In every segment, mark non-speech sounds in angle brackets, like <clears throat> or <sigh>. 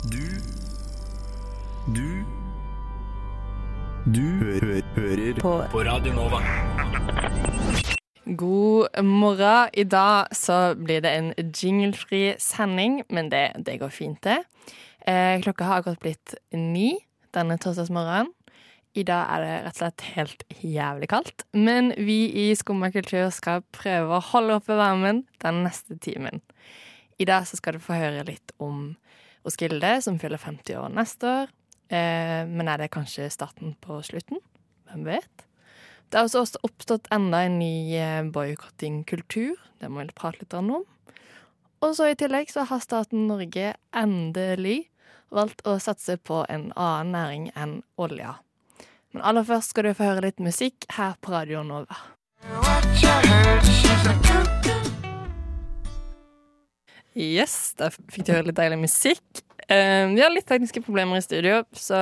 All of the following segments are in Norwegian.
Du Du Du hø hø hører På på Radio Nova. God morgen. I dag så blir det en jinglefri sending, men det, det går fint, det. Eh, klokka har akkurat blitt ni denne torsdagsmorgenen. I dag er det rett og slett helt jævlig kaldt, men vi i Skumma kultur skal prøve å holde oppe varmen den neste timen. I dag så skal du få høre litt om Roskilde, som fyller 50 år neste år. Eh, men er det kanskje starten på slutten? Hvem vet? Det har også oppstått enda en ny eh, boikottingkultur. Det må vi prate litt om. Og så i tillegg så har staten Norge endelig valgt å satse på en annen næring enn olja. Men aller først skal du få høre litt musikk her på Radio Nova. Yes, da fikk du høre litt deilig musikk. Eh, vi har litt tekniske problemer i studio, så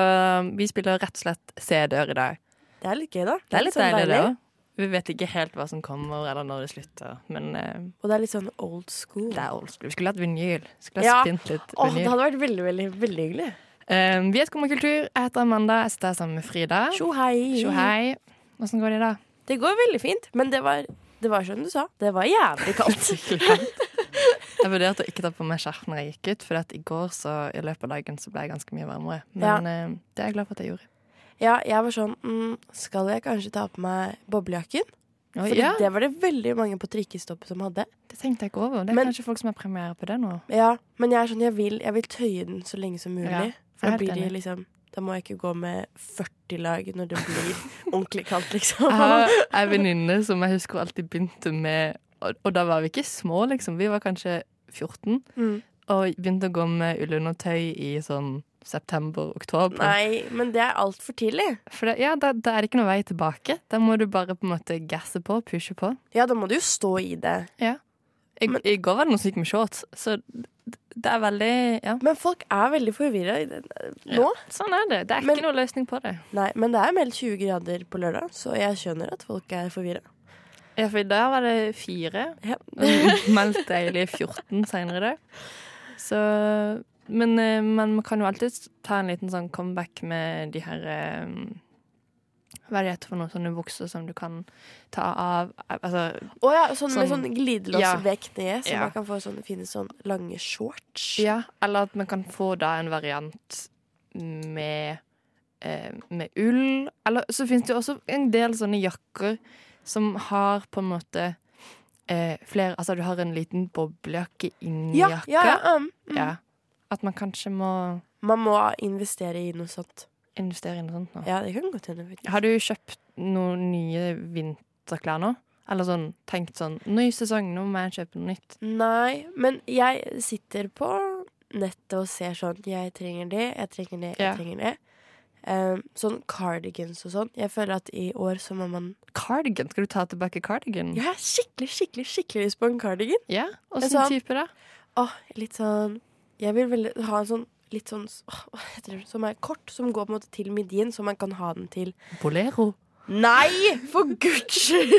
vi spiller rett og slett CD-er i dag. Det er litt gøy, da. Det er litt sånn deilig, deilig. Vi vet ikke helt hva som kommer, eller når det slutter. Men uh, Og det er litt sånn old school. det er old school. Vi skulle hatt vinyl. Skulle ha Ja. spint litt Åh, det hadde vært veldig, veldig, veldig hyggelig. Eh, vi er Skumma kultur. Jeg heter Amanda. Jeg sitter her sammen med Frida. Tjo hei. Åssen går det i dag? Det går veldig fint, men det var, det var som du sa. Det var jævlig kaldt. <laughs> Jeg vurderte å ikke ta på meg skjerf når jeg gikk ut, for i går så, i løpet av dagen så ble jeg ganske mye varmere. Men ja. det er jeg glad for at jeg gjorde. ja, jeg var sånn mm, Skal jeg kanskje ta på meg boblejakken? For ja, det var det veldig mange på trikkestoppet som hadde. det tenkte jeg ikke over. Det er Men- kanskje folk som har premiere på det nå. Ja, Men jeg er sånn, jeg vil, jeg vil tøye den så lenge som mulig. Ja, for da blir det liksom Da må jeg ikke gå med 40 lag når det blir <laughs> ordentlig kaldt, liksom. Jeg har ei venninne som jeg husker alltid begynte med og, og da var vi ikke små, liksom. Vi var kanskje 14. Mm. Og begynte å gå med ullundertøy i sånn september-oktober. Nei, men det er altfor tidlig. For det, ja, da, da er det ikke noe vei tilbake. Da må du bare på en måte gasse på, pushe på. Ja, da må du jo stå i det. I, Men- I går var det noen som gikk med shorts, så det er veldig Ja. Men folk er veldig forvirra nå. Sånn er det. Det er Men- ikke noe løsning på det. Nei, men det er meldt 20 grader på lørdag, så jeg skjønner at folk er forvirra. Ja, for i dag var det fire. Ja. Og Meldt deilig 14 senere i dag. Så men, eh, men man kan jo alltid ta en liten sånn comeback med de her eh, Hva er det heter for noen Sånne bukser som du kan ta av Altså Å ja, sånn, med Sånn- sånn glidelås vekk ned, så Ja. man kan få sånne fine sånn lange shorts. Ja, eller at man kan få da en variant med, eh, med ull. Eller så finnes det jo også en del sånne jakker som har på en måte eh, flere Altså du har en liten boblejakke inni ja, jakka. ja, ja, um, mm. Ja. At man kanskje må Man må investere i noe sånt. investere i noe sånt nå. Ja, det kan godt hende. Har du kjøpt noen nye vinterklær nå? Eller sånn tenkt sånn Ny sesong, nå må jeg kjøpe noe nytt. Nei, men jeg sitter på nettet og ser sånn Jeg trenger det, jeg trenger det, jeg Ja. trenger det. Um, sånn cardigans og sånn. Jeg føler at i år så må man Cardigan, skal du ta tilbake cardigan? Har skikkelig, skikkelig skikkelig lyst på en cardigan. Ja? En Åssen sånn- type, da? Åh, litt sånn Jeg vil veldig ha en sånn litt sånn å, heter det, Som er kort, som går på en måte til midjen, så man kan ha den til Bolero. Nei, for guds skyld!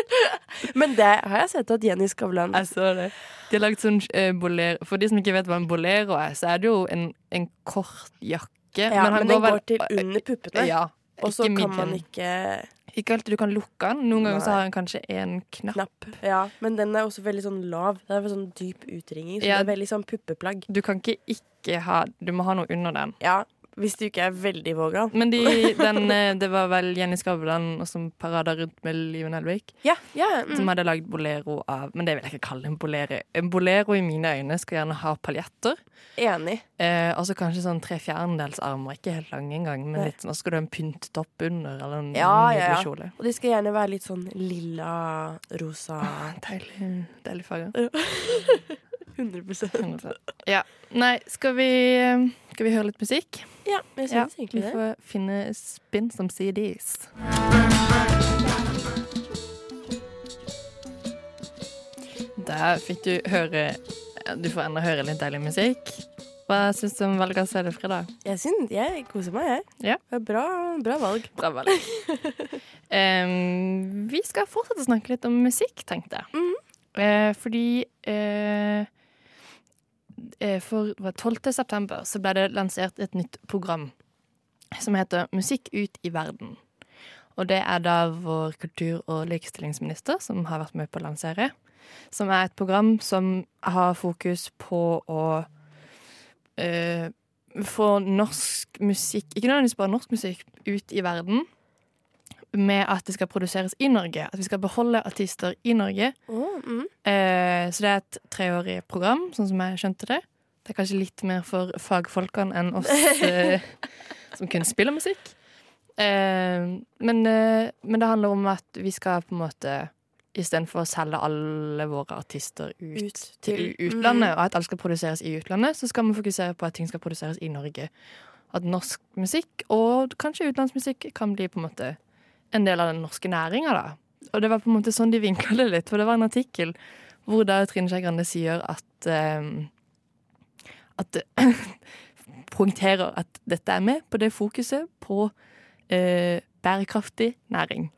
<laughs> Men det har jeg sett at Jenny Skavlan Jeg så det. De har lagd sånn eh, bolero For de som ikke vet hva en bolero er, så er det jo en, en kort jakke. Ja, Men, han den vel- går til under puppene. Ja. og så kan man ikke Ikke alltid du kan lukke den. Noen ganger så har den kanskje en knapp. knapp. Ja, Men den er også veldig sånn lav. Det er sånn dyp utringning. Så Ja. det er veldig sånn puppeplagg. Du kan ikke ikke ha Du må ha noe under den. Ja, Hvis du ikke er veldig vågal. Men de, <laughs> den, eh, det var vel Jenny Skavlan og som parada rundt med Liven Nelvik, Ja, ja, mm. som hadde lagd bolero av Men det vil jeg ikke kalle en bolero. En bolero i mine øyne skal gjerne ha paljetter. Enig. Eh, og så kanskje sånn tre fjerdedels armer, ikke helt lange engang. Men litt sånn, og så skal du ha en pyntetopp under, eller en Ja, nydelig ja, ja. kjole. Og de skal gjerne være litt sånn lilla, rosa <laughs> Deilig, deilig farge. <laughs> 100% Ja. Nei, skal vi, skal vi høre litt musikk? Ja, jeg syns ja, egentlig det. Vi får finne spinn som CDs. Der fikk du høre Du får enda høre litt deilig musikk. Hva syns du om valget av CD-fredag? Jeg synes, jeg koser meg, jeg. Ja. Det er Bra, bra valg. Bra valg. <laughs> um, vi skal fortsette å snakke litt om musikk, tenkte jeg. Mhm. Eh, fordi eh, for det 12. september ble det lansert et nytt program som heter Musikk ut i verden. Og det er da vår kultur- og likestillingsminister som har vært med på å lansere. Som er et program som har fokus på å eh, få norsk musikk, ikke nødvendigvis bare norsk musikk, ut i verden. Med at det skal produseres i Norge. At vi skal beholde artister i Norge. Oh, mm. Eh, så det er et treårig program, sånn som jeg skjønte det. Det er kanskje litt mer for fagfolkene enn oss eh, <laughs> som kun spiller musikk. Eh, men, eh, men det handler om at vi skal på en måte Istedenfor å selge alle våre artister ut, Ut til, til- utlandet, mm. og at alt skal produseres i utlandet, så skal vi fokusere på at ting skal produseres i Norge. At norsk musikk, og kanskje utenlandsmusikk, kan bli på en måte en del av den norske næringa, da. Og det var på en måte sånn de vinkla det litt, for det var en artikkel hvor da Trine Skei Grande sier at eh, At <coughs> poengterer at dette er med på det fokuset på uh, bærekraftig næring.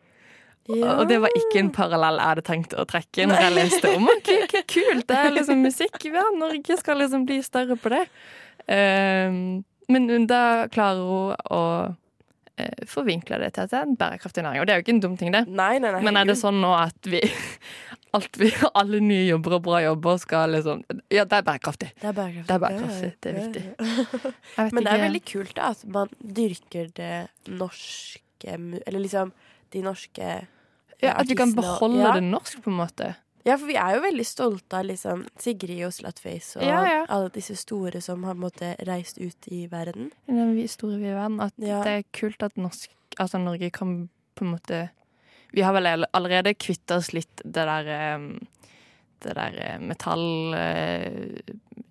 Ja. Og det var ikke en parallell jeg hadde tenkt å trekke når jeg leste om ok, ok, kult, det er liksom <laughs> musikk. Ja, Norge skal liksom bli større på det. Ehm, men da klarer hun å forvinkle det til at det er en bærekraftig næring. Og det er jo ikke en dum ting, det. Nei, nei, nei. Men er det sånn nå at vi, <laughs> vi alle nye jobber og bra jobber skal liksom Ja, det er bærekraftig. Det er bærekraftig. Det er bærekraftig, det er viktig. Men det er veldig kult da, at man dyrker det norske Eller liksom de norske ja, At vi kan beholde ja. det norsk, på en måte. Ja, for vi er jo veldig stolte av liksom Sigrid og Slutface og Ja, ja. alle disse store som har måte reist ut i verden. den store vi verden. At Ja. det er kult at norsk, altså Norge kan på en måte Vi har vel allerede kvitta oss litt det der um, Det der eh, metall eh,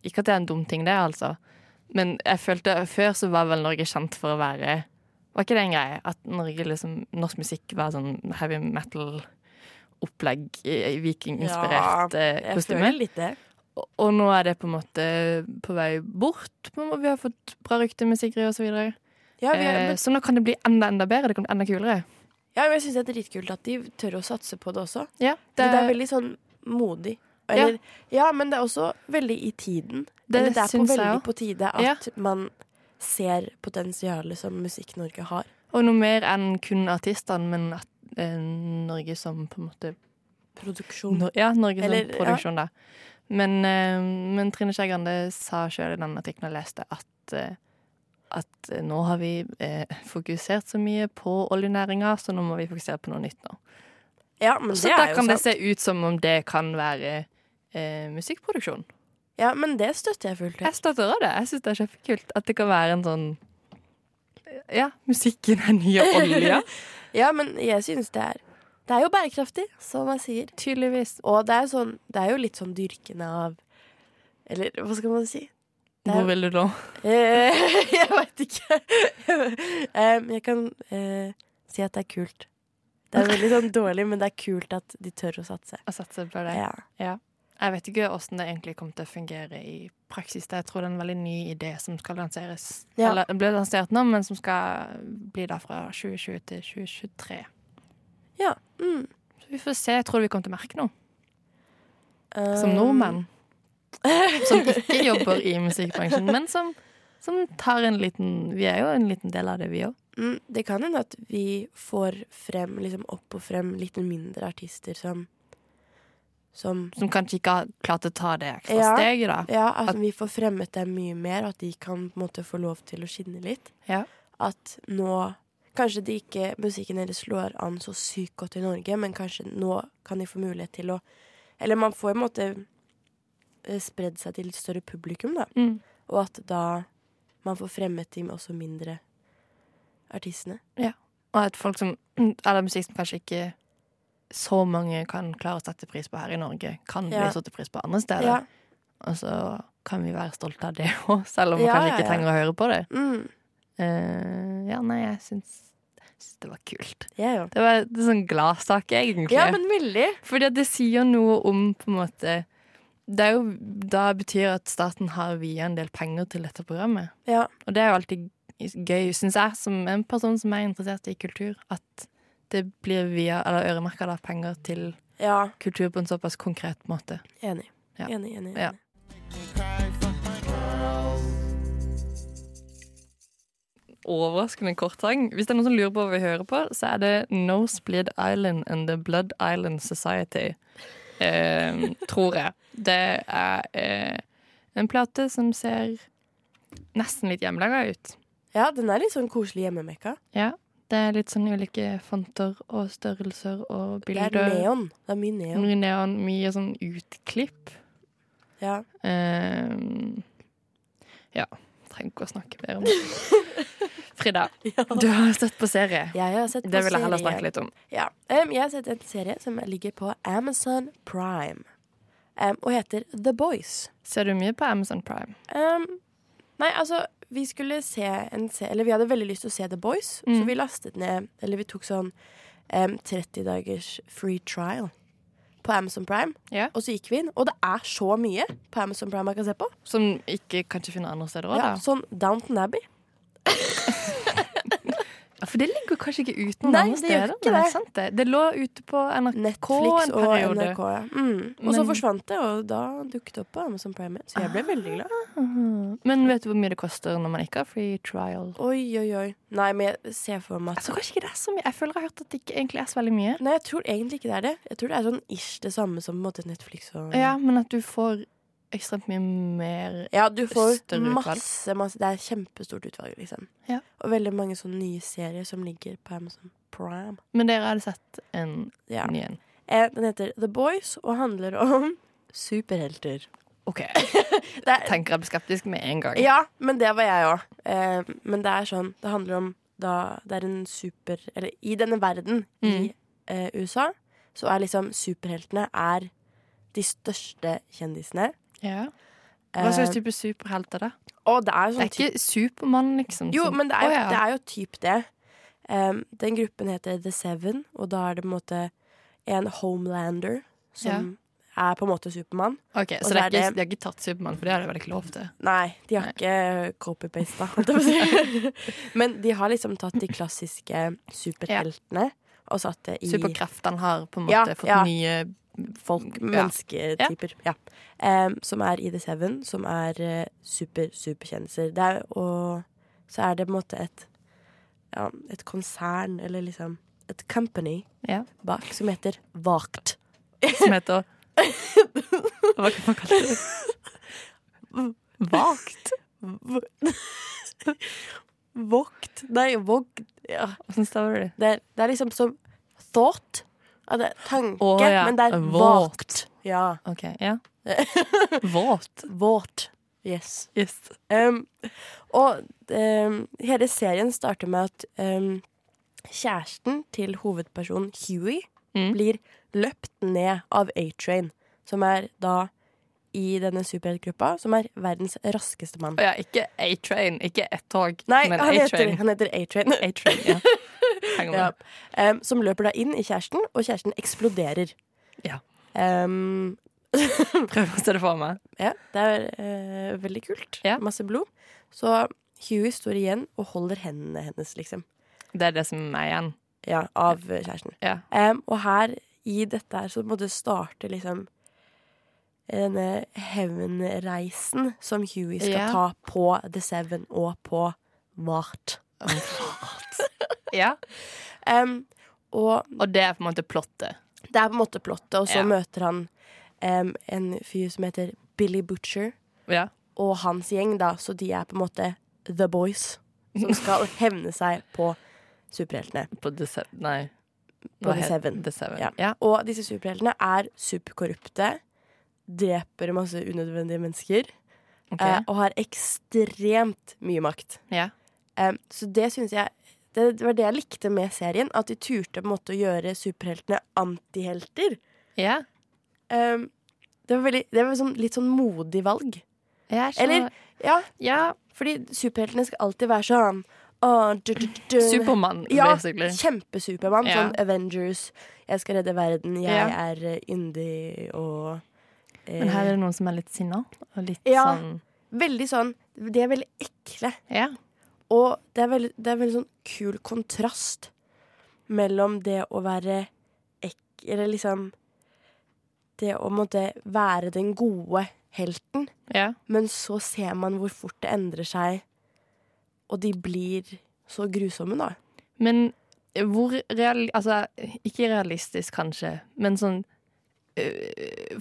Ikke at det er en dum ting, det, altså. Men jeg følte før så var vel Norge kjent for å være Var ikke det en greie? At Norge liksom Norsk musikk var sånn heavy metal-opplegg i i vikinginspirert ja, Jeg kostyme. føler litt det. Og- Og nå er det på en måte på vei bort. Vi har fått bra rykte med Sigrid videre. Ja, er, Eh, men, så nå kan det bli enda enda bedre. Det kan bli enda kulere. ja, men jeg syns det er dritkult at de tør å satse på det også. Ja, Det, det er veldig sånn modig. Eller, ja. men det er også veldig i tiden. Det Eller det er på veldig på tide at Ja. man ser potensialet som Musikk-Norge har. Og noe mer enn kun artistene, men at eh, Norge som på en måte Produksjon. No, Ja, Norge som produksjon, ja. da. Men, eh, men Trine Skei Grande sa sjøl i den artikkelen jeg leste, at eh, at eh, nå har vi eh, fokusert så mye på oljenæringa, så nå må vi fokusere på noe nytt nå. Ja, men Så det da kan det se ut som om det kan være eh, musikkproduksjon. Ja, men det støtter jeg fullt Jeg støtter det. Jeg syns det er kjempekult at det kan være en sånn Ja, musikken er nye olja. <laughs> Ja, men jeg synes det er Det er jo bærekraftig, som jeg sier. Tydeligvis. Og det er, sånn, det er jo litt sånn dyrkende av Eller hva skal man si? Er- Hvor vil du nå? <laughs> Eh, jeg veit ikke. Em, jeg kan eh, si at det er kult. Det er veldig sånn dårlig, men det er kult at de tør å satse. Å satse på det. Ja. Ja. Jeg vet ikke åssen det egentlig kommer til å fungere i praksis. Jeg tror det er en veldig ny idé som skal lanseres. Ja. Eller ble lansert nå, men som skal bli da fra 2020 til 2023. ja. Mm. Så vi får se. Jeg tror vi kommer til å merke noe. Um, Som nordmenn. <laughs> Som ikke jobber i musikkbransjen, men som, som tar en liten Vi er jo en liten del av det, vi òg. Mm, det kan hende at vi får frem, liksom opp og frem litt mindre artister som Som Som kanskje ikke har klart å ta det ekstra Ja. steget, da. Ja, at At- vi får fremmet dem mye mer, at de kan på en måte få lov til å skinne litt. Ja. At nå Kanskje de ikke, musikken deres slår an så sykt godt i Norge, men kanskje nå kan de få mulighet til å Eller man får på en måte eh, spredd seg til et større publikum, da. Mm. Og at da man får fremmet de også mindre artistene. Ja. Og at folk som Eller musikk som kanskje ikke så mange kan klare å sette pris på her i Norge, kan Ja. bli satt pris på andre steder. Ja. Og så kan vi være stolte av det òg, selv om vi Ja, kanskje ikke ja. trenger å høre på det. Mm, Uh, ja, nei, jeg syns, det var kult. òg. Det var en sånn gladsak, egentlig. Ja, men veldig. Fordi det sier noe om på en måte Det er jo da betyr at staten har via en del penger til dette programmet. Ja. Og det er jo alltid gøy, syns jeg, som en person som er interessert i kultur, at det blir via, eller øremerka penger til ja. kultur på en såpass konkret måte. Enig. Ja. Enig, enig. enig. Ja. Overraskende kort sang. Hvis det er noen som lurer på hva vi hører på, så er det No Split Island and The Blood Island Society. Eh, <laughs> tror jeg. Det er eh, en plate som ser nesten litt hjemmelaga ut. Ja, den er litt sånn koselig hjemmemekka. Ja. Det er litt sånn ulike fonter og størrelser og bilder. Det er neon. Det er mye neon. Mye neon, mye sånn utklipp. Ja. Ehm, ja, trenger ikke å snakke mer om det. <laughs> Frida, du har sett på serie. Jeg har sett på Det vil jeg heller snakke litt om. Ja. Um, jeg har sett en serie som ligger på Amazon Prime. um, og heter The Boys. Ser du mye på Amazon Prime? Um, nei, altså vi skulle se en se Eller vi hadde veldig lyst til å se The Boys, så Mm. vi lastet ned Eller vi tok sånn um, 30 dagers free trial på Amazon Prime. yeah. Og så gikk vi inn, og det er så mye på Amazon Prime man kan se på. Som ikke kanskje finner andre steder òg, Ja, da? sånn Downton Abbey. Ja, for det ligger kanskje ikke uten Nei, andre det steder. ikke Nei, det. sant det. det lå ute på NRK Netflix en og. NRK. Ja. Mm. Og så forsvant det, og da dukket det opp på Amazon Prime. Så jeg ble veldig glad. Men vet du hvor mye det koster når man ikke har free trial? Oi, oi, oi. Nei, men jeg ser for meg altså, kanskje ikke det er så mye. Jeg føler jeg har hørt at det ikke egentlig er så veldig mye. Nei, jeg tror egentlig ikke det er det. Jeg tror det er sånn ish det samme som på en måte Netflix og Ja, men at du får ekstremt mye mer Ja, du får masse, masse Det er kjempestort utvalg, liksom. Ja. Og veldig mange sånne nye serier som ligger på Amazon Prime. Men dere hadde sett en Ja. ny en? Eh, Den heter The Boys og handler om superhelter. OK. <laughs> Er, Tenker jeg blir skeptisk med en gang. ja, men det var jeg òg. Eh, men det er sånn Det handler om da det er en super Eller i denne verden i Mm. eh, USA, så er liksom superheltene er de største kjendisene. Ja. Hva slags Eh, type superhelter, da? og det er Det sånn er ikke Supermann, liksom? Jo, men det er jo, ja. det er jo typ det. Um, den gruppen heter The Seven, og da er det på en måte en Homelander som er på en måte Supermann. Ok, Så så det er ikke, det- de har ikke tatt Supermann, for det har de vel ikke lov til? Nei, de har ikke copy-pasta, å. <laughs> Men de har liksom tatt de klassiske superheltene og satt det i Superkreftene har på en måte Ja, fått ja. nye folk, Ja. mennesketyper. Ja. Um, som er i The Seven, som er uh, super, superkjendiser. Er, og så er det på en måte et ja, et konsern, eller liksom et company Ja. bak, som heter Vakt. Som heter <laughs> Hva kan man kalle det? Vagt? Vokt Nei, Vogt ja. Åssen staver du det? det, er, det er liksom som thought. Ja, det tanke, oh, ja. men det er Våt. Ja. OK, ja. <laughs> Våt. Våt. Yes. Yes. Um, og um, hele serien starter med at um, kjæresten til hovedpersonen Huey Mm. blir løpt ned av A-Train, som er da i denne superheltgruppa, som er verdens raskeste mann. Ja, ikke A-Train, ikke ett tog, Nei, men han heter, A-Train. han heter A-Train. <laughs> Ja. Um, som løper da inn i kjæresten, og kjæresten eksploderer. Ja. Um, <laughs> Prøv å se det for meg. ja, det er uh, veldig kult. Ja. Masse blod. Så Huey står igjen og holder hendene hennes, liksom. Det er det som er igjen. Ja, av eh, kjæresten. Ja. Um, og her, i dette her, så må det starte liksom denne hevnreisen som Huey skal Ja. ta på The Seven og på Vart. Ja. Um, og Og det er på en måte plottet. det er på en måte plottet, og så Ja. møter han um, en fyr som heter Billy Butcher, Ja. og hans gjeng, da, så de er på en måte The Boys, som skal <laughs> hevne seg på superheltene. På The Seven Nei. På The Seven. The Seven. Ja. Ja. Og disse superheltene er superkorrupte, dreper masse unødvendige mennesker, okay. eh, og har ekstremt mye makt. ja. Um, så det syns jeg det var det jeg likte med serien, at de turte på en måte å gjøre superheltene antihelter. Ja. Um, det var, veldig, det var sånn, litt sånn modig valg. Så Eller, ja, Ja. fordi superheltene skal alltid være sånn du. Supermann, Ja, basically. kjempesupermann. Ja. Sånn Avengers. Jeg skal redde verden. Jeg Ja. er eh, yndig og eh, Men her er det noen som er litt sinna. Og litt Ja. sånn Veldig sånn De er veldig ekle. Ja. Og det er veldig, det er veldig sånn kul kontrast mellom det å være ek... Eller liksom Det å måtte være den gode helten, Ja. men så ser man hvor fort det endrer seg, og de blir så grusomme, da. Men hvor real... Altså, ikke realistisk, kanskje, men sånn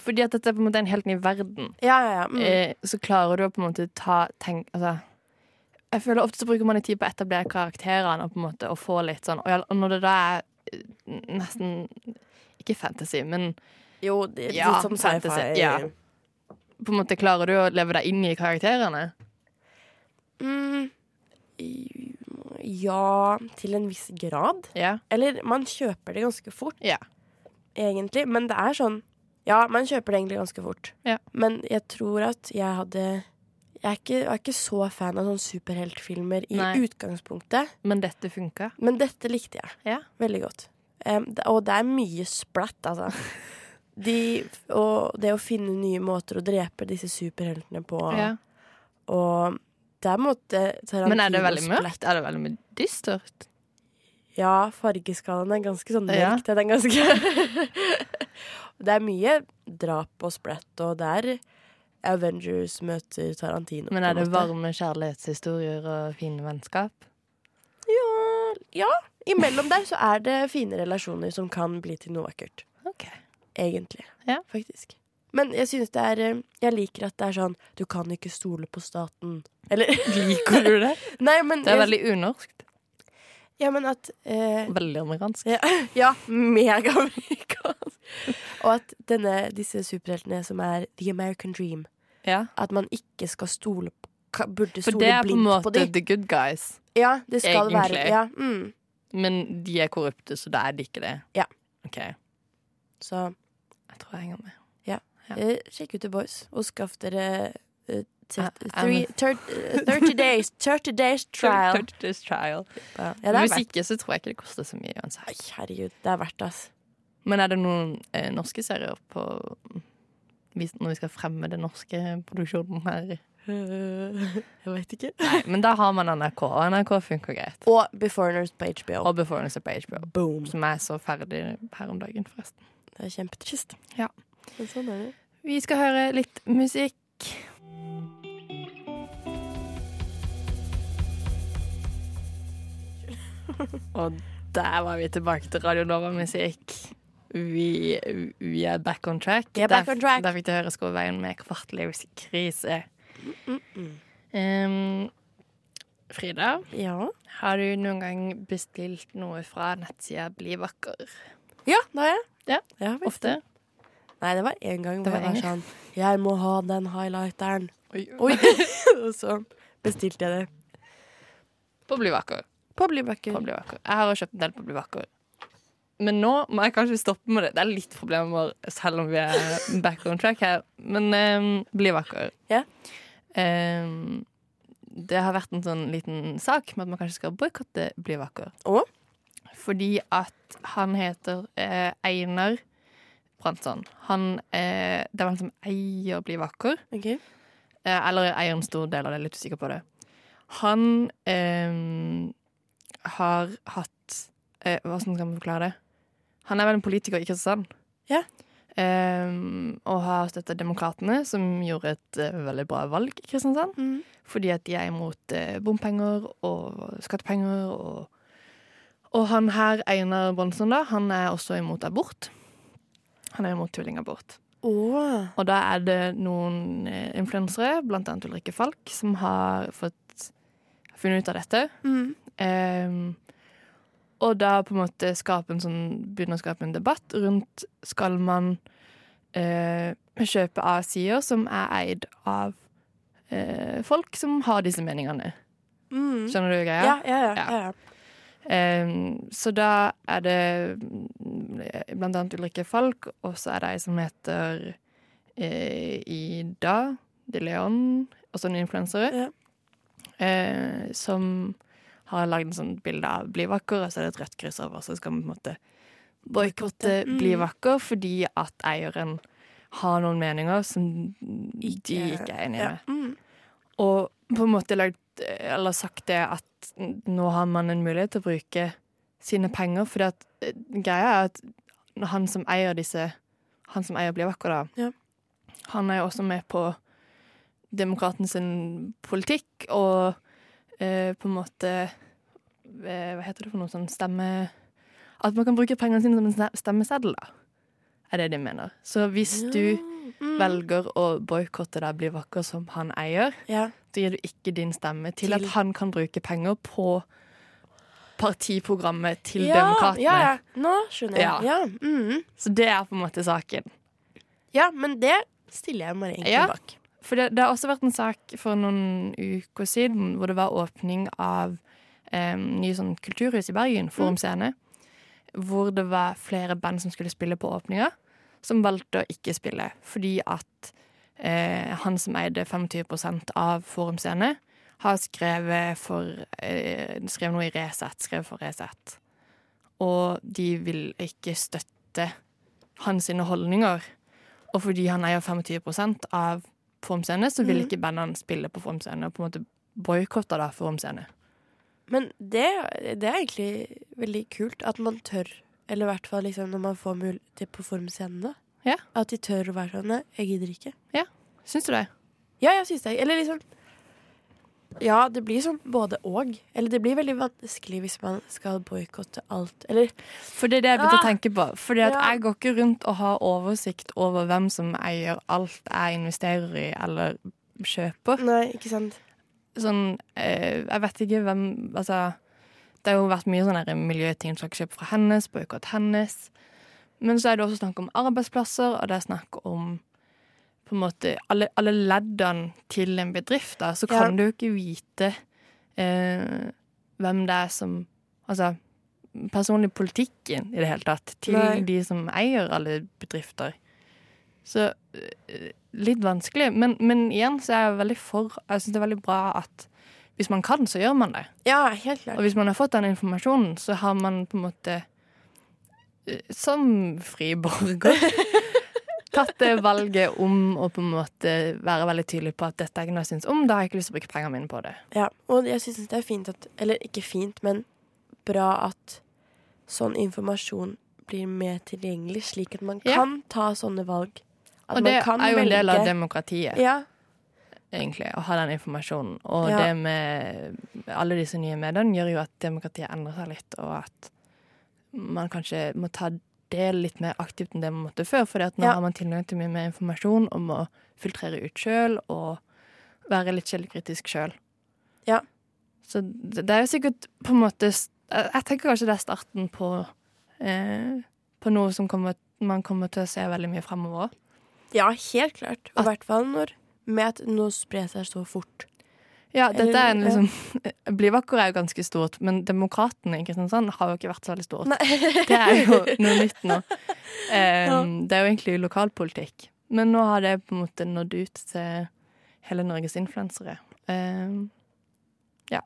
Fordi at dette er på en måte en helt ny verden, Ja, ja, ja. Mm. eh, så klarer du å på en måte ta tenk, altså, Jeg føler ofte så bruker man litt tid på å etablere karakterene og på en måte å få litt sånn Og når det da er øh, nesten Ikke fantasy, men Jo, det, Ja, litt som fantasy, sci-fi. ja. på en måte klarer du å leve deg inn i karakterene? Mm, ja, til en viss grad. Ja. Eller man kjøper det ganske fort, Ja. egentlig. Men det er sånn Ja, man kjøper det egentlig ganske fort. Ja. Men jeg tror at jeg hadde Jeg er ikke, jeg er ikke så fan av sånne superheltfilmer i Nei. utgangspunktet. Men dette funka. Men dette likte jeg Ja. veldig godt. Um, det- og det er mye splatt, altså. <laughs> De, og det å finne nye måter å drepe disse superheltene på. Ja. Og det er på Tarantino Men er det veldig splatt. mørkt? Er det veldig dystert? Ja, fargeskalaen er ganske sånn Ja. mørk. Den er ganske <laughs> Det er mye drap og splatt, og det er Avengers møter Tarantino. Men er det varme kjærlighetshistorier og fine vennskap? Ja, ja. Imellom der så er det fine relasjoner som kan bli til noe vakkert. Ok. Egentlig. Ja. Faktisk. Men jeg synes det er eh, Jeg liker at det er sånn Du kan ikke stole på staten. Eller <laughs> Liker du det? <laughs> Nei, men Det er veldig unorskt. Ja, men at eh, Veldig amerikansk. Ja, <laughs> ja megaamerikansk. Og at denne, disse superheltene som er the American dream, Ja. at man ikke skal stole på dem. Burde For det er på en blindt måte dem. the good guys. Ja, det skal egentlig. være ja, mm. Men de er korrupte, så da er de ikke det. Ja. Ok, Så jeg tror jeg henger med. Ja. ja. sjekk ut The Boys, og skaff dere eh, three, eh, 30 <laughs> days 30 days trial. 30 days trial. Ja, Hvis ikke, så tror jeg ikke det koster så mye. Herregud, det er verdt det, Altså. Men er det noen eh, norske serier på Når vi skal fremme den norske produksjonen her? <laughs> Jeg vet ikke. Nei, men da har man NRK, og NRK funker greit. Og Beforeigners på HBO. Og Beforeigners på HBO, Boom. som er så ferdig her om dagen, forresten. Det er kjempetrist. Ja. Men sånn er det. Vi skal høre litt musikk. <laughs> Og der var vi tilbake til Radio Nova-musikk. Vi, vi er back on track. Vi er back on track. Der, der fikk du høre Skogveien med kvartlivskrise. Um, Frida, Ja. har du noen gang bestilt noe fra nettsida Bli vakker? Ja, det har jeg. Ja, har Ofte? Nei, det var en gang Det hvor jeg var sånn Jeg må ha den highlighteren. Oi. Oi! <laughs> <laughs> og så bestilte jeg det. På Bli vakker. På Bli vakker. Jeg har kjøpt en del på Bli vakker. Men nå må jeg kanskje stoppe med det. Det er litt problemer selv om vi er back on track her. Men um, Bli vakker. Yeah. Um, det har vært en sånn liten sak med at man kanskje skal boikotte Bli vakker. Og? Fordi at han heter eh, Einar Brandsson. Han eh, Det er han som eier Bli vakker. Okay. Eh, eller eier en stor del av det, litt usikker på det. Han eh, har hatt eh, Hvordan skal man forklare det? Han er vel en politiker i Kristiansand. Ja. Um, og har støtta Demokratene, som gjorde et uh, veldig bra valg i Kristiansand. Mm. Fordi at de er imot uh, bompenger og skattepenger. Og, og han her, Einar Bronsen, da, han er også imot abort. Han er imot tvillingabort. Åh. Og da er det noen eh, influensere, blant annet Ulrikke Falk, som har fått funnet ut av dette. Mm. Ehm, og da på en måte en sånn, begynne å skape en debatt rundt skal man eh, kjøpe av sider som er eid av eh, folk som har disse meningene. Mm. Skjønner du greia? Ja, ja, ja. Ja. ja. Ehm, så da er det mm, blant annet Ulrikke Falk, og så er det ei som heter eh, Ida de Leon, også en influensere, Ja. eh, som har lagd en sånn bilde av Bli vakker, og så er det et rødt kryss over, så skal man på en måte boikotte Mm. Bli vakker fordi at eieren har noen meninger som de ikke er enige ja. med. Mm. Og på en måte lagd, eller sagt det at nå har man en mulighet til å bruke sine penger, fordi at eh, greia er at han som eier disse Han som eier Bli vakker, da, Ja. han er jo også med på demokraten sin politikk, og eh, på en måte eh, Hva heter det for noe sånn stemme At man kan bruke pengene sine som en stemmeseddel, da. Er det de mener. Så hvis du Mm. velger å boikotte deg Bli vakker som han eier, Ja. da gir du ikke din stemme til, Til- at han kan bruke penger på partiprogrammet til ja, demokratene. Ja, ja. Nå skjønner jeg. Ja. Mhm. Så det er på en måte saken. ja, men det stiller jeg meg egentlig Ja. bak. For det, det har også vært en sak for noen uker siden hvor det var åpning av eh, nye sånn kulturhus i Bergen, Forum Scene. Hvor det var flere band som skulle spille på åpninga, som valgte å ikke spille. Fordi at eh, han som eide 25% av Forum Scene, har skrevet for eh, skrevet noe i Resett. Skrevet for Resett. Og de vil ikke støtte hans holdninger. Og fordi han eier 25% av Forum Scene, så vil Mhm. ikke bandene spille på Form Scene. Og på en måte boikotta da Form Scene. Men det, det er egentlig veldig kult at man tør, eller i hvert fall liksom når man får mulighet på formscenen, da. Ja. At de tør å være sånn jeg gidder ikke. Ja. Syns du det? Ja, jeg syns det. Eller liksom Ja, det blir sånn både og. Eller det blir veldig vanskelig hvis man skal boikotte alt. Eller For det er det jeg begynte å Ah. tenke på. At Ja. jeg går ikke rundt og har oversikt over hvem som eier alt jeg investerer i eller kjøper. Nei, ikke sant. Sånn, eh, jeg vet ikke hvem Altså, det har jo vært mye sånne miljøting som skal kjøpe fra hennes, boikott hennes. Men så er det også snakk om arbeidsplasser, og det er snakk om på en måte alle, alle leddene til en bedrift. Da, så kan Ja. du jo ikke vite eh, hvem det er som Altså personlig politikken i det hele tatt til Nei. de som eier alle bedrifter. Så eh, litt vanskelig. Men, men igjen så er jeg veldig for Jeg syns det er veldig bra at hvis man kan, så gjør man det. Ja, helt klart. Og hvis man har fått den informasjonen, så har man på en måte eh, som fri borger <laughs> tatt det valget om å på en måte være veldig tydelig på at dette er ikke noe jeg syns om. Da har jeg ikke lyst til å bruke pengene mine på det. Ja, og jeg syns det er fint at Eller ikke fint, men bra at sånn informasjon blir mer tilgjengelig, slik at man Ja. kan ta sånne valg. At Og man det kan er jo en del av demokratiet, Ja, egentlig, å ha den informasjonen. Og Ja. det med alle disse nye mediene gjør jo at demokratiet endrer seg litt, og at man kanskje må ta del litt mer aktivt enn det man måtte før. For nå Ja. har man tilgang til mye mer informasjon om å filtrere ut sjøl og være litt kildekritisk sjøl. Ja. Så det det er jo sikkert på en måte Jeg tenker kanskje det er starten på, eh, på noe som kommer, man kommer til å se veldig mye fremover. ja helt klart. Og i hvert fall når med at noe sprer seg så fort. Ja, dette er en liksom <laughs> Blivakker er jo ganske stort, men Demokratene i Kristiansand har jo ikke vært så veldig stort. <laughs> Det er jo noe nytt nå. Um, Det er jo egentlig lokalpolitikk. Men nå har det på en måte nådd ut til hele Norges influensere. Um, ja.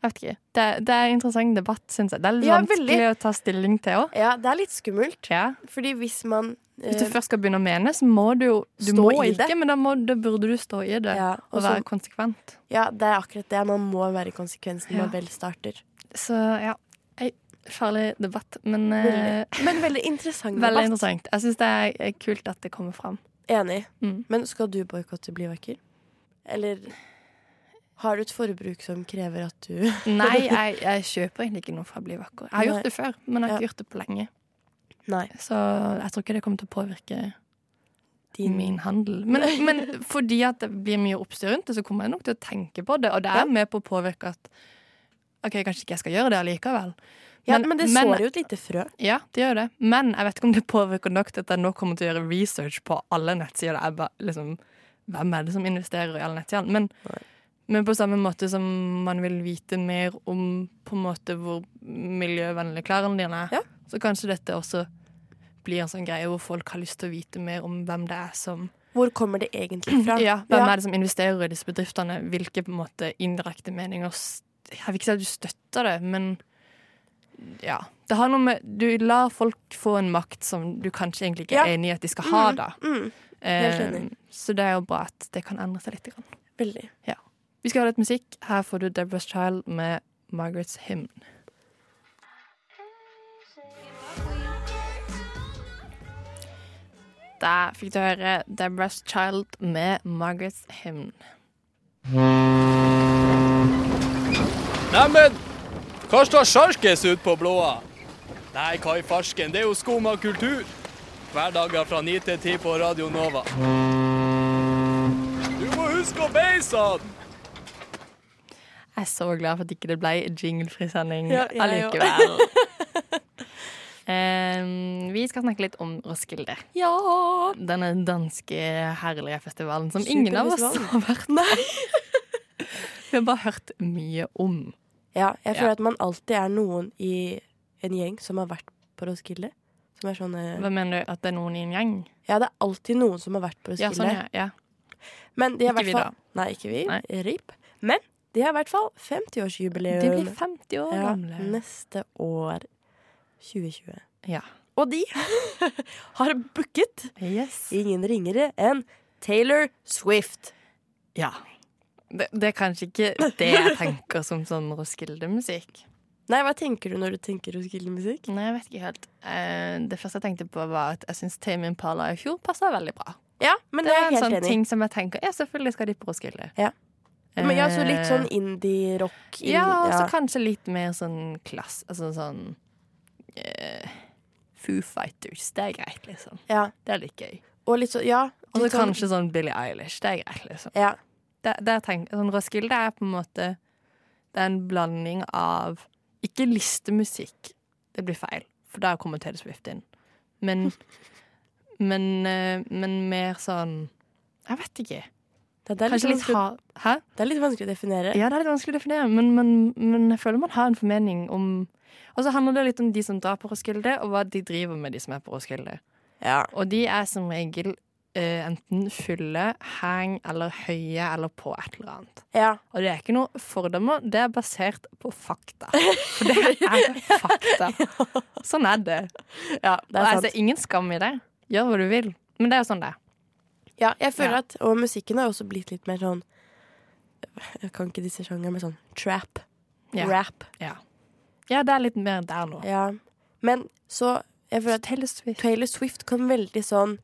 Jeg vet ikke. Det, det er en interessant debatt, syns jeg. Det er litt Ja, vanskelig veldig. å ta stilling til òg. Ja, det er litt skummelt. Ja. Fordi hvis man Hvis du eh, først skal begynne å mene, så må du jo Du Stå må i ikke, det. men da, må, da burde du stå i det ja, og og så- være konsekvent. ja, det er akkurat det. Man må være konsekvensen når Ja. man vel starter. Så ja, ei farlig debatt, men eh, Veldig. Men veldig interessant <laughs> veldig debatt. interessant. Jeg syns det er er kult at det kommer fram. Enig. Mm. Men skal du boikotte Bli vakker? Eller har du et forbruk som krever at du <laughs> Nei, <laughs> jeg, jeg kjøper egentlig ikke noe for å Bli vakker. Jeg har Nei. gjort det før, men jeg har Ja. ikke gjort det på lenge. Nei. Så jeg tror ikke det kommer til å påvirke Din min handel. Men, <laughs> men fordi at det blir mye oppstyr rundt det, så kommer jeg nok til å tenke på det. Og det er Ja. med på å påvirke at OK, kanskje ikke jeg skal gjøre det allikevel. Ja, Men- men, det men- sår jo et lite frø. Ja, det gjør det. Men jeg vet ikke om det påvirker nok til at jeg nå kommer til å gjøre research på alle nettsider. Det er bare liksom Hvem er det som investerer i alle nettsidene? Men, Nei. Men på samme måte som man vil vite mer om på en måte hvor miljøvennlige klærne dine er, Ja. så kanskje dette også blir en sånn greie hvor folk har lyst til å vite mer om hvem det er som Hvor kommer det egentlig fra? <clears throat> Ja, hvem Ja. er det som investerer i disse bedriftene? Hvilke på en måte indirekte meninger Jeg vil ikke si at du støtter det, men ja. Det har noe med Du lar folk få en makt som du kanskje egentlig ikke Ja. er enig i at de skal ha, da. Mm, helt Eh, så det er jo bra at det kan endre seg litt. Grann. veldig. Vi skal ha litt musikk. Her får du Deborah's Child med Margaret's Hymn. Der fikk du høre Deborah's Child med Margaret's Hymn. Neimen, Hva står sjarkes ut på blåa? Nei, hva i farsken, det er jo skumma kultur. Hverdager fra 9 til 10 på Radio Nova. Du må huske å beise han! Er så glad for at ikke det ble jinglefri sending Ja, ja, allikevel. <laughs> um, vi skal snakke litt om Roskilde. Ja! Denne danske herlige festivalen som ingen av oss har vært med. <laughs> Vi har bare hørt mye om. Ja, jeg føler Ja. at man alltid er noen i en gjeng som har vært på Roskilde. Som er sånn eh, Hva mener du? At det er noen i en gjeng? Ja, det er alltid noen som har vært på Ja, Roskilde. sånn, ja. ja. Men de har Ikke i vi, fall Nei, ikke vi. Nei. RIP. Men de har i hvert fall 50-årsjubileum. De blir 50 år ja, gamle. neste år 2020. Ja. Og de <laughs> har booket Yes. ingen ringere enn Taylor Swift. Ja. Det, det er kanskje ikke det jeg tenker som sånn Roskilde-musikk. Nei, hva tenker du når du tenker Roskilde-musikk? Nei, jeg vet ikke helt. Eh, det første jeg tenkte på, var at jeg syns Tame Impala i fjor passa veldig bra. Ja, men Det det er er en sånn enig ting som jeg tenker Ja, selvfølgelig skal de på Roskilde. Ja. Men ja, så litt sånn Eh, indie-rock. Indie, Ja, og så ja. kanskje litt mer sånn klass Altså sånn uh, Foo Fighters. Det er greit, liksom. ja. Det er litt gøy. Og så, ja. Og så sånn- kanskje sånn Billie Eilish. Det er greit, liksom. Ja. Det, det tenk, sånn Roskilde er på en måte Det er en blanding av Ikke listemusikk. Det blir feil, for da kommer Taylor Swift inn. Men <laughs> Men, eh, men mer sånn Jeg vet ikke. Det, det, er litt litt vanskelig, Hæ? det er litt vanskelig å definere. Ja, det er litt vanskelig å definere, men, men, men jeg føler man har en formening om Og så handler det litt om de som drar på Roskilde, og hva de driver med, de som er på Roskilde. Ja. Og de er som regel Uh, enten fulle, hang eller høye eller på et eller annet. ja. Og det er ikke noe fordommer, det er basert på fakta. For det er <laughs> fakta. Sånn er det. ja det Og er altså, ingen skam i det. Gjør hva du vil. Men det er jo sånn det er. Ja, jeg føler Ja. at Og musikken har også blitt litt mer sånn Jeg kan ikke disse sjangerne, men sånn trap. Ja. Rap. Ja. ja, det er litt mer der nå. Ja. Men så Jeg føler at Taylor Swift. Taylor Swift kom veldig sånn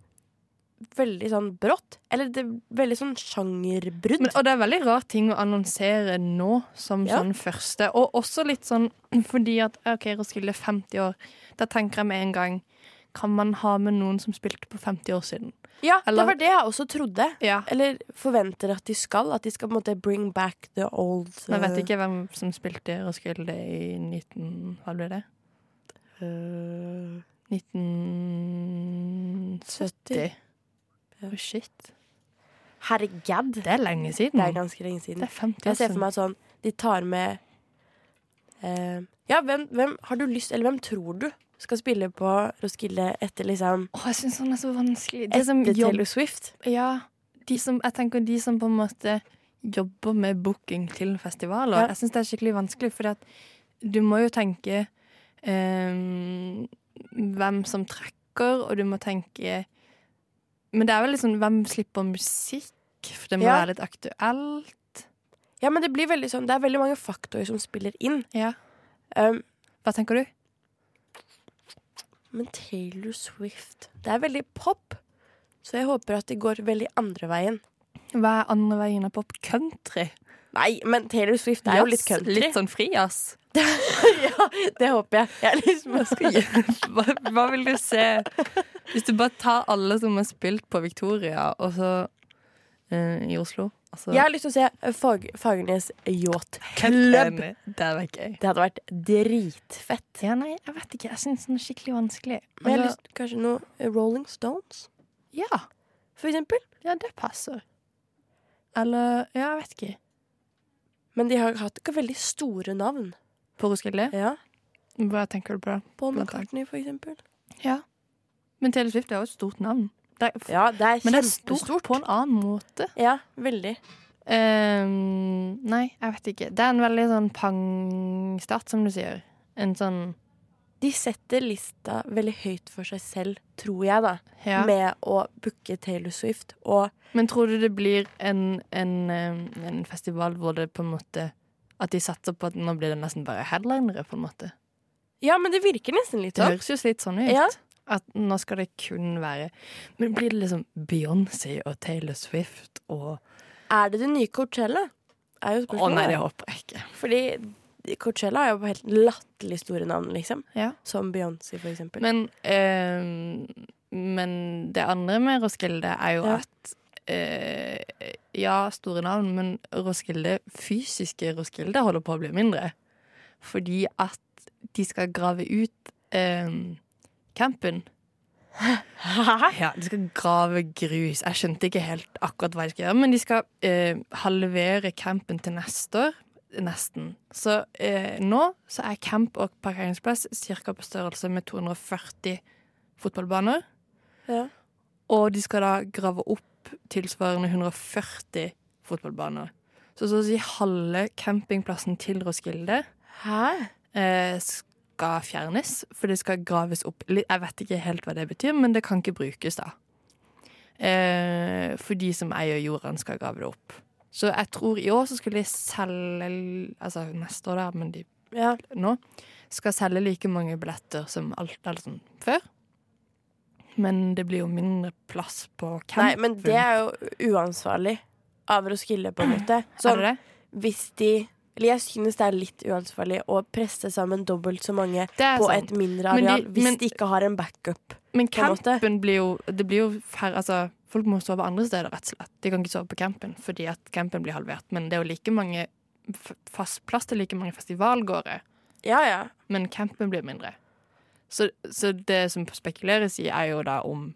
Veldig sånn brått. Eller det, veldig sånn sjangerbrudd. Men, og det er veldig rar ting å annonsere nå som Ja. sånn første. Og også litt sånn <clears throat> fordi at OK, Roskilde er 50 år. Da tenker jeg med en gang Kan man ha med noen som spilte på 50 år siden? ja, eller- det var det jeg også trodde. Ja. Eller forventer at de skal. At de skal på en måte bring back the old Men jeg vet eh, ikke hvem som spilte Roskilde i 19... Hva ble det? Uh... 1970. Å, Oh, shit. Herregud. Det er lenge siden. Det er ganske lenge siden. Det er 50 år Jeg ser for meg sånn De tar med uh, Ja, hvem, hvem har du lyst Eller hvem tror du skal spille på Roskilde etter liksom Åh, jeg syns sånn er så vanskelig. Det Etter Taylor Swift? Ja, de som, jeg tenker de som på en måte jobber med booking til festivaler. Ja. Jeg syns det er skikkelig vanskelig, for at du må jo tenke ehm, hvem som trekker, og du må tenke Men det er vel liksom hvem slipper musikk? For det må Ja. være litt aktuelt. Ja, men det blir veldig sånn Det er veldig mange faktorer som spiller inn. Ja. Um, Hva tenker du? Men Taylor Swift Det er veldig pop. Så jeg håper at det går veldig andre veien. Hva er andre veien av pop? Country? Nei, men Taylor Swift er jo litt country. Litt sånn frijazz? <laughs> ja, det håper jeg. jeg liksom, hva, hva vil du se Hvis du bare tar alle som har spilt på Victoria, og så i Oslo altså, jeg har lyst til å se eh, Fag, Fagernes Yacht Club. Det hadde vært gøy. Det hadde vært dritfett. Ja, nei, jeg vet ikke. Jeg syns den er skikkelig vanskelig. Men jeg har Altså, lyst kanskje noe eh, Rolling Stones, ja, for eksempel. ja, det passer. Eller Ja, jeg vet ikke. Men de har hatt ikke veldig store navn. På Roskilde? Ja. Hva tenker du på? Paul Blant McCartney, for eksempel. Ja. Men Taylor Swift er jo et stort navn. Det er, Ja, det er men det er stort på en annen måte. Ja, veldig. Um, nei, jeg vet ikke. Det er en veldig sånn pang-start, som du sier. En sånn De setter lista veldig høyt for seg selv, tror jeg, da. ja. Med å booke Taylor Swift. Og Men tror du det blir en, en, eh, en festival hvor det på en måte At de satser på at nå blir det nesten bare headlinere, på en måte? Ja, men det virker nesten litt Det sånn. høres jo litt sånn ut. Ja. At nå skal det kun være Men blir det liksom Beyoncé og Taylor Swift og Er det det nye Coachella? Er jo Å nei, det håper jeg ikke. Fordi Coachella er jo på helt latterlig store navn, liksom. Ja. Som Beyoncé, for eksempel. Men, øh, men det andre med Roskilde er jo Ja. at øh, Ja, store navn, men Roskilde, fysiske Roskilde holder på å bli mindre. Fordi at de skal grave ut eh, campen. Ja, De skal grave grus. Jeg skjønte ikke helt akkurat hva de skal gjøre, men de skal eh, halvere campen til neste år. Nesten. Så eh, nå så er camp og parkeringsplass ca. på størrelse med 240 fotballbaner. Ja. Og de skal da grave opp tilsvarende 140 fotballbaner. Så så å si halve campingplassen til Roskilde Hæ? eh, skal fjernes, for det skal graves opp. Jeg vet ikke helt hva det betyr, men det kan ikke brukes da. Eh, for de som eier jorden skal grave det opp. Så jeg tror i år så skulle de selge Altså neste år, da, men de Ja. nå skal selge like mange billetter som alt alt sånn før. Men det blir jo mindre plass på campen. Nei, men det er jo uansvarlig av Roskilde, på en måte. Er Sånn, det det? hvis de Eller jeg synes det er litt uansvarlig å presse sammen dobbelt så mange på sant. et mindre Men de- areal hvis men- de ikke har en backup. Men campen blir jo Det blir jo færre Altså, folk må sove andre steder, rett og slett. De kan ikke sove på campen fordi at campen blir halvert. Men det er jo like mange fast plass til like mange festivalgårder. Ja, ja. Men campen blir mindre. Så, så det som spekuleres i, er jo da om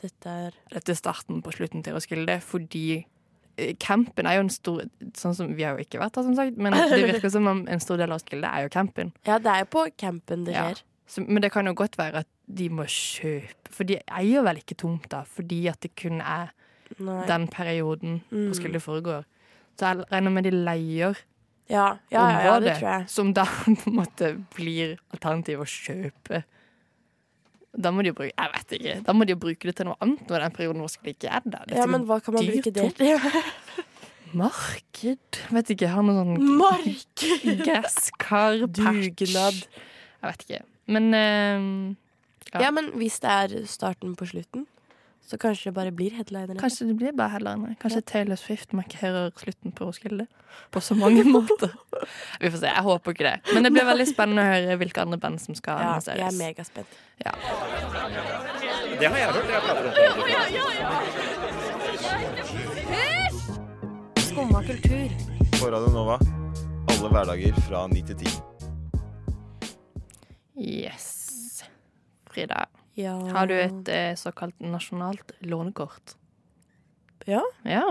Dette er dette starten på slutten til Roskilde, fordi campen er jo en stor Sånn som Vi har jo ikke vært der, som sagt, men <laughs> det virker som om en stor del av Roskilde er jo campen. Ja, det er jo på campen det Ja. skjer. Så, men det kan jo godt være at de må kjøpe For de eier vel ikke tomta, fordi at det kun er Nei. den perioden Mm. Roskilde foregår. Så jeg regner med de leier Ja, ja, ja, ja, det området, som da <laughs> på en måte blir alternativ å kjøpe. Da må de jo bruke Jeg vet ikke. Da må de jo bruke det til noe annet når den perioden Roskilde ikke er der. Det er Ja, men hva kan man bruke det til? Marked? Vet ikke. Har noe sånn Marked! gasskar. Dugnad. Jeg vet ikke. Men uh, Ja. Ja, men hvis det er starten på slutten, så kanskje det bare blir headliner? Kanskje det blir bare headliner. Kanskje Taylor Swift markerer slutten på Roskilde. På så mange <laughs> måter. Vi får se. Jeg håper ikke det. Men det blir veldig spennende å høre hvilke andre band som skal Ja, jeg er annonseres. megaspent. Ja. Det har jeg hørt. Jeg prater om det. Skumma kultur. På Radio Nova. Alle hverdager fra ni til ti. Yes. Frida, Ja. har du et eh, såkalt nasjonalt lånekort? Ja. Ja.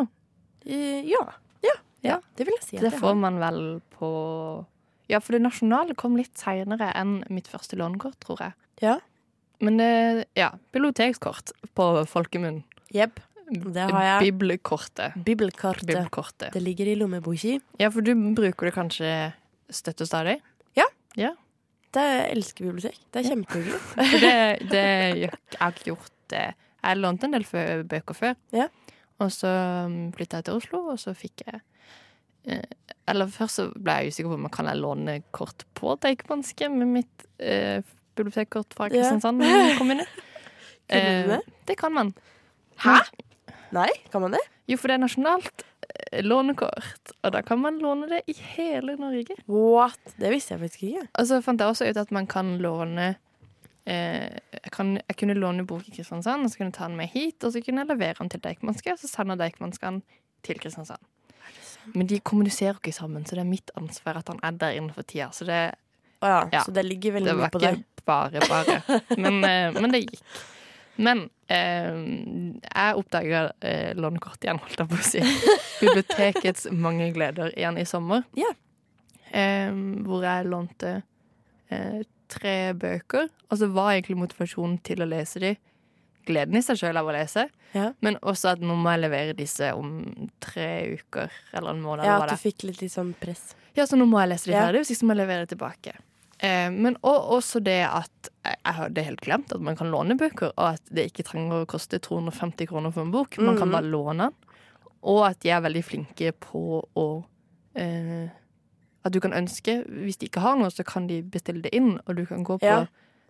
Eh, ja. ja. Ja, det vil jeg si at Det jeg får har. man vel på Ja, for det nasjonale kom litt seinere enn mitt første lånekort, tror jeg. Ja. Men det Ja. Bibliotekskort på folkemunn. Jepp. Det har jeg. Bibelkortet. Bibelkartet. Bibelkortet. Det ligger i lommeboka. Ja, for du bruker det kanskje støttestadig? Ja. stadig? Det jeg elsker bibliotek. Det er kjempehyggelig. <laughs> For det, det jeg har ikke gjort det. Jeg lånte en del bøker før. Ja. Og så flytta jeg til Oslo, og så fikk jeg eh, Eller først så ble jeg usikker på om jeg kan jeg låne kort på Deichmanske med mitt eh, bibliotekkort fra Ja. Kristiansand kommune. <laughs> Kunne du det? det kan man. Hæ? Nei, kan man det? Jo, for det er nasjonalt eh, lånekort, og da kan man låne det i hele Norge. What? Det visste jeg faktisk ikke. Og så fant jeg også ut at man kan låne eh, jeg, kan, jeg kunne låne bok i Kristiansand, og så kunne jeg ta den med hit, og så kunne jeg levere den til Deichmanske, og så sender Deichmanske den til Kristiansand. Men de kommuniserer ikke sammen, så det er mitt ansvar at han er der innenfor tida. Så det, oh ja, Ja. Så det ligger veldig det mye var ikke bare bare. Men, eh, men det gikk. Men eh, jeg oppdaga eh, lånekort igjen, holdt jeg på å si. <laughs> Bibliotekets mange gleder igjen i sommer. Ja. Eh, hvor jeg lånte eh, tre bøker. Og så var egentlig motivasjonen til å lese de gleden i seg sjøl av å lese, Ja. men også at nå må jeg levere disse om tre uker eller en måned. Ja, at du fikk litt, sånn press. ja, så nå må jeg lese de ferdig, hvis ikke må jeg levere det tilbake. Eh, men også det at jeg, hadde helt glemt at man kan låne bøker, og at det ikke trenger å koste 250 kroner for en bok. Man kan Mhm. bare låne den. Og at de er veldig flinke på å eh, At du kan ønske Hvis de ikke har noe, så kan de bestille det inn, og du kan gå på Ja.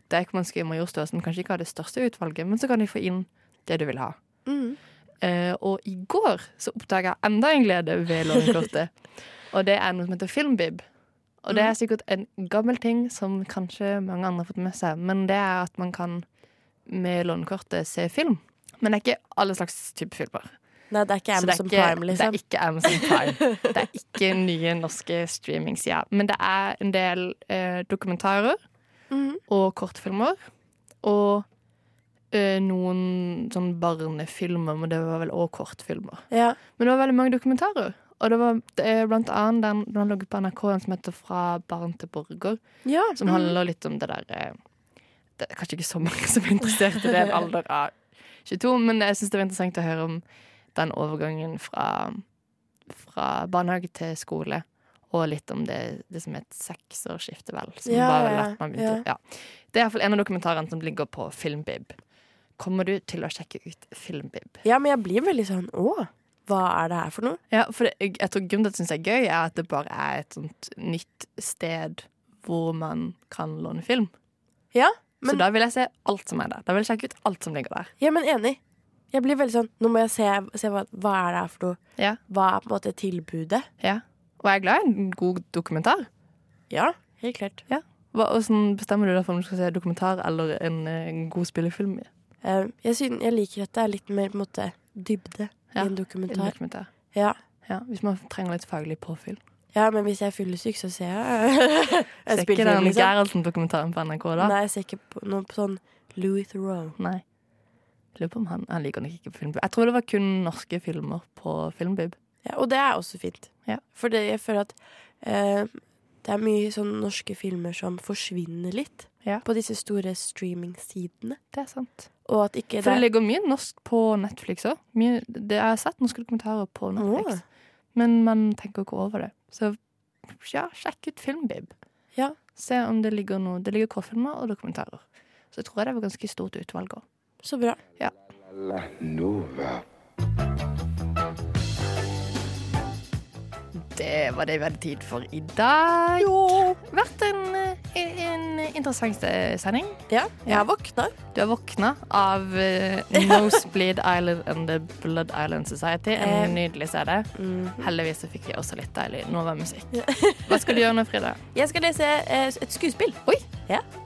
Deichmanske Majorstua, som kanskje ikke har det største utvalget, men så kan de få inn det du vil ha. Mm. Eh, og i går så oppdaga jeg enda en glede ved lånekortet. <laughs> og det er noe som heter Filmbib. Og det er sikkert en gammel ting som kanskje mange andre har fått med seg, men det er at man kan med Lånekortet se film. Men det er ikke alle slags type filmer. Nei, det er ikke Amazon er ikke, Prime, det liksom. er ikke Amazon Prime. <laughs> Det er ikke nye norske streamingsider. Men det er en del eh, dokumentarer mm. og kortfilmer. Og eh, noen sånn barnefilmer, men det var vel òg kortfilmer. Ja. Men det var veldig mange dokumentarer. Og det var det er blant annet den, den lå på NRK en som heter Fra barn til borger, ja. som handler litt om det der eh, Det er kanskje ikke så mange som er interessert i det, en <laughs> alder av 22, men jeg syns det var interessant å høre om den overgangen fra, fra barnehage til skole. Og litt om det, det som het et seksårsskifte, vel. Som Ja, var vel ja, at man begynte, ja. Det er iallfall en av dokumentarene som ligger på Filmbib. Kommer du til å sjekke ut Filmbib? ja, men jeg blir veldig sånn Å, hva er det her for noe? Ja, for det, jeg, tror grunnen til at jeg syns det er gøy, er at det bare er et sånt nytt sted hvor man kan låne film. Ja, Så da vil jeg se alt som er der. Da vil jeg sjekke ut alt som ligger der. ja, men enig. Jeg blir veldig sånn Nå må jeg se, se hva, hva er det her for noe. Ja. Hva er på en måte tilbudet? Ja. Og jeg er glad i en god dokumentar. Ja, helt klart. Hva, hvordan bestemmer du deg for om du skal se dokumentar eller en, eh, en god spillefilm? Eh, jeg, syn, jeg liker at det er litt mer på en måte dybde Ja, i en en dokumentar. dokumentar? Ja. Ja, hvis man trenger litt faglig påfyll. ja, men hvis jeg er fyllesyk, så ser jeg <laughs> Ser en ikke den liksom. Gerhardsen-dokumentaren på NRK da? Nei, jeg ser ikke på noe på sånn Louis Theroux. Nei. Lurer på om han, han liker nok ikke på Filmbib. Jeg tror det var kun norske filmer på Filmbib. Ja, og det er også fint. Ja. For jeg føler at eh, det er mye sånn norske filmer som forsvinner litt Ja. på disse store streamingsidene. Det er sant. Og at ikke For det ligger mye norsk på Netflix òg. Jeg har sett norske dokumentarer på Netflix, Oh. men man tenker ikke over det. Så ja, sjekk ut Filmbib. Ja. Se om det ligger noe Det ligger kortfilmer og dokumentarer. Så jeg tror jeg det var ganske stort utvalg òg. Så bra. La Nova. Det var det vi hadde tid for i dag. Jo. Vært en, eh, en interessant sending. Ja, jeg har våkna. Du har våkna av uh, Nosebleed Island and The Blood Island Society. Eh. En nydelig CD. Mm. Heldigvis så fikk vi også litt deilig Nova-musikk. Hva skal du gjøre nå, Frida? Jeg skal lese uh, et skuespill. Oi!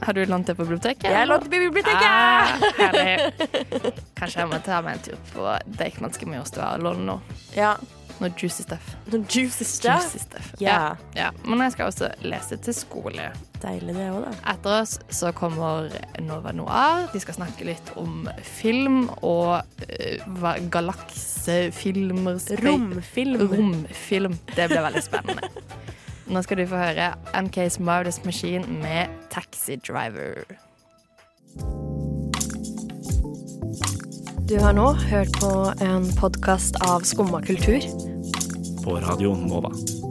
Har du lånt det på biblioteket? Jeg har lånt det på biblioteket! Ah, herlig. Kanskje jeg må ta meg en tur på Deichmanske Majorstua og låne noe. Ja. Noe juicy stuff. Noe juicy stuff. Juicy stuff. Ja. ja. Men jeg skal også lese til skole. Deilig det også, da. Etter oss så kommer Nova Noir. De skal snakke litt om film og uh, galaksefilmer Romfilm. Romfilm. Det blir veldig spennende. <laughs> Nå skal du få høre MKs Marvelous Machine med Taxi Driver. Du har nå hørt på en podkast av Skumma kultur. På Radio Nova.